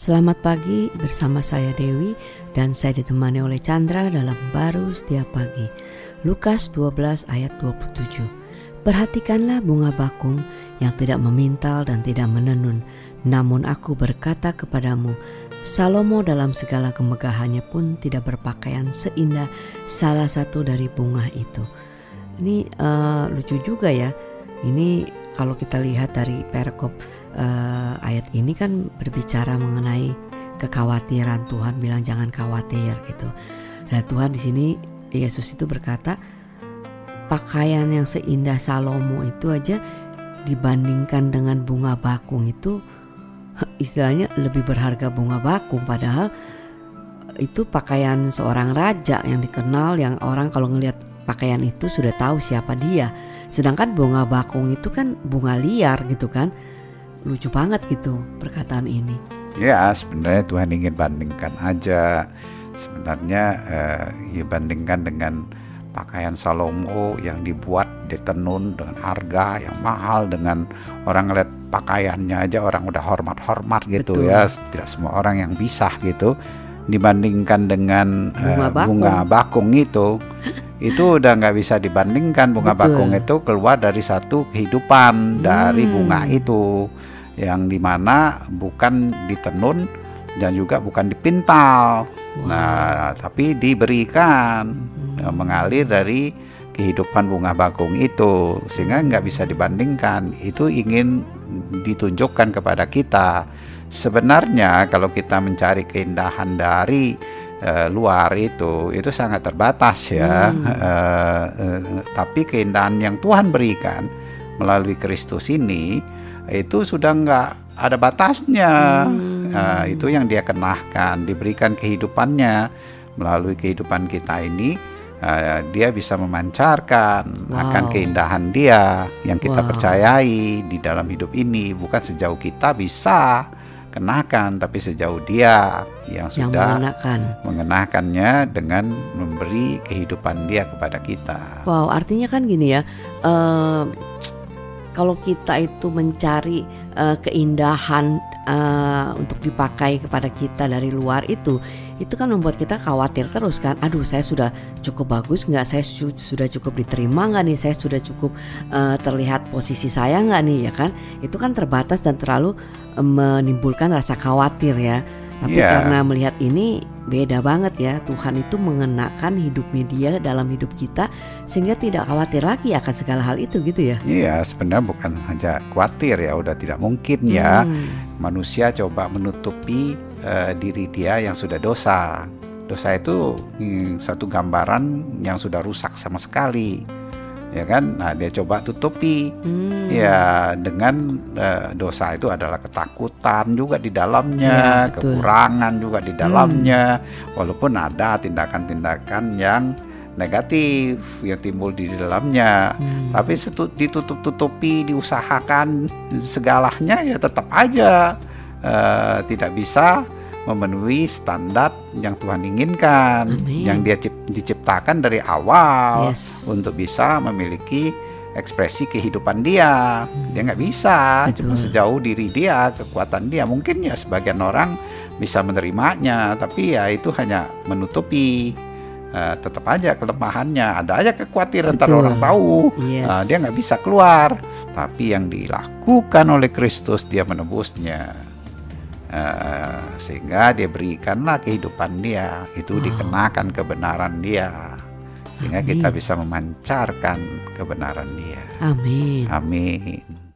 Selamat pagi bersama saya Dewi dan saya ditemani oleh Chandra dalam baru setiap pagi. Lukas 12 ayat 27. Perhatikanlah bunga bakung yang tidak memintal dan tidak menenun. Namun aku berkata kepadamu, Salomo dalam segala kemegahannya pun tidak berpakaian seindah salah satu dari bunga itu. Ini uh, lucu juga ya. Ini kalau kita lihat dari perkop uh, ayat ini kan berbicara mengenai kekhawatiran Tuhan bilang jangan khawatir gitu. Nah Tuhan di sini Yesus itu berkata pakaian yang seindah Salomo itu aja dibandingkan dengan bunga bakung itu istilahnya lebih berharga bunga bakung padahal itu pakaian seorang raja yang dikenal yang orang kalau ngelihat pakaian itu sudah tahu siapa dia. Sedangkan bunga bakung itu kan bunga liar gitu kan lucu banget gitu perkataan ini. Ya sebenarnya Tuhan ingin bandingkan aja sebenarnya eh, ya bandingkan dengan pakaian Salomo yang dibuat ditenun dengan harga yang mahal dengan orang ngeliat pakaiannya aja orang udah hormat-hormat gitu Betul. ya tidak semua orang yang bisa gitu dibandingkan dengan bunga, uh, bakung. bunga bakung itu itu udah nggak bisa dibandingkan bunga Betul. bakung itu keluar dari satu kehidupan hmm. dari bunga itu yang di mana bukan ditenun dan juga bukan dipintal. Wow. Nah, tapi diberikan hmm. Mengalir dari kehidupan bunga bakung itu sehingga nggak bisa dibandingkan. Itu ingin ditunjukkan kepada kita. Sebenarnya kalau kita mencari keindahan dari uh, luar itu itu sangat terbatas ya. Hmm. Uh, uh, tapi keindahan yang Tuhan berikan melalui Kristus ini itu sudah nggak ada batasnya. Hmm. Nah, itu yang dia kenakan, diberikan kehidupannya melalui kehidupan kita ini. Uh, dia bisa memancarkan wow. akan keindahan dia yang kita wow. percayai di dalam hidup ini bukan sejauh kita bisa kenakan tapi sejauh dia yang sudah yang mengenakan. mengenakannya dengan memberi kehidupan dia kepada kita. Wow, artinya kan gini ya. Uh, kalau kita itu mencari uh, keindahan uh, untuk dipakai kepada kita dari luar itu itu kan membuat kita khawatir terus kan. Aduh saya sudah cukup bagus nggak? Saya su sudah cukup diterima nggak nih? Saya sudah cukup uh, terlihat posisi saya nggak nih? Ya kan? Itu kan terbatas dan terlalu menimbulkan rasa khawatir ya tapi yeah. karena melihat ini beda banget ya Tuhan itu mengenakan hidup media dalam hidup kita sehingga tidak khawatir lagi akan segala hal itu gitu ya. Iya sebenarnya bukan hanya khawatir ya udah tidak mungkin ya hmm. manusia coba menutupi uh, diri dia yang sudah dosa. Dosa itu hmm, satu gambaran yang sudah rusak sama sekali ya kan nah dia coba tutupi hmm. ya dengan uh, dosa itu adalah ketakutan juga di dalamnya ya, kekurangan juga di dalamnya hmm. walaupun ada tindakan-tindakan yang negatif yang timbul di dalamnya hmm. tapi ditutup-tutupi diusahakan segalanya ya tetap aja uh, tidak bisa memenuhi standar yang Tuhan inginkan, Amin. yang dia diciptakan dari awal yes. untuk bisa memiliki ekspresi kehidupan dia. Hmm. Dia nggak bisa, Betul. cuma sejauh diri dia, kekuatan dia. Mungkin ya sebagian orang bisa menerimanya, tapi ya itu hanya menutupi. Uh, tetap aja kelemahannya, ada aja kekhawatiran ntar orang tahu, yes. uh, dia nggak bisa keluar. Tapi yang dilakukan oleh Kristus, dia menebusnya. Uh, sehingga dia berikanlah kehidupan dia itu wow. dikenakan kebenaran dia sehingga Amin. kita bisa memancarkan kebenaran dia. Amin. Amin.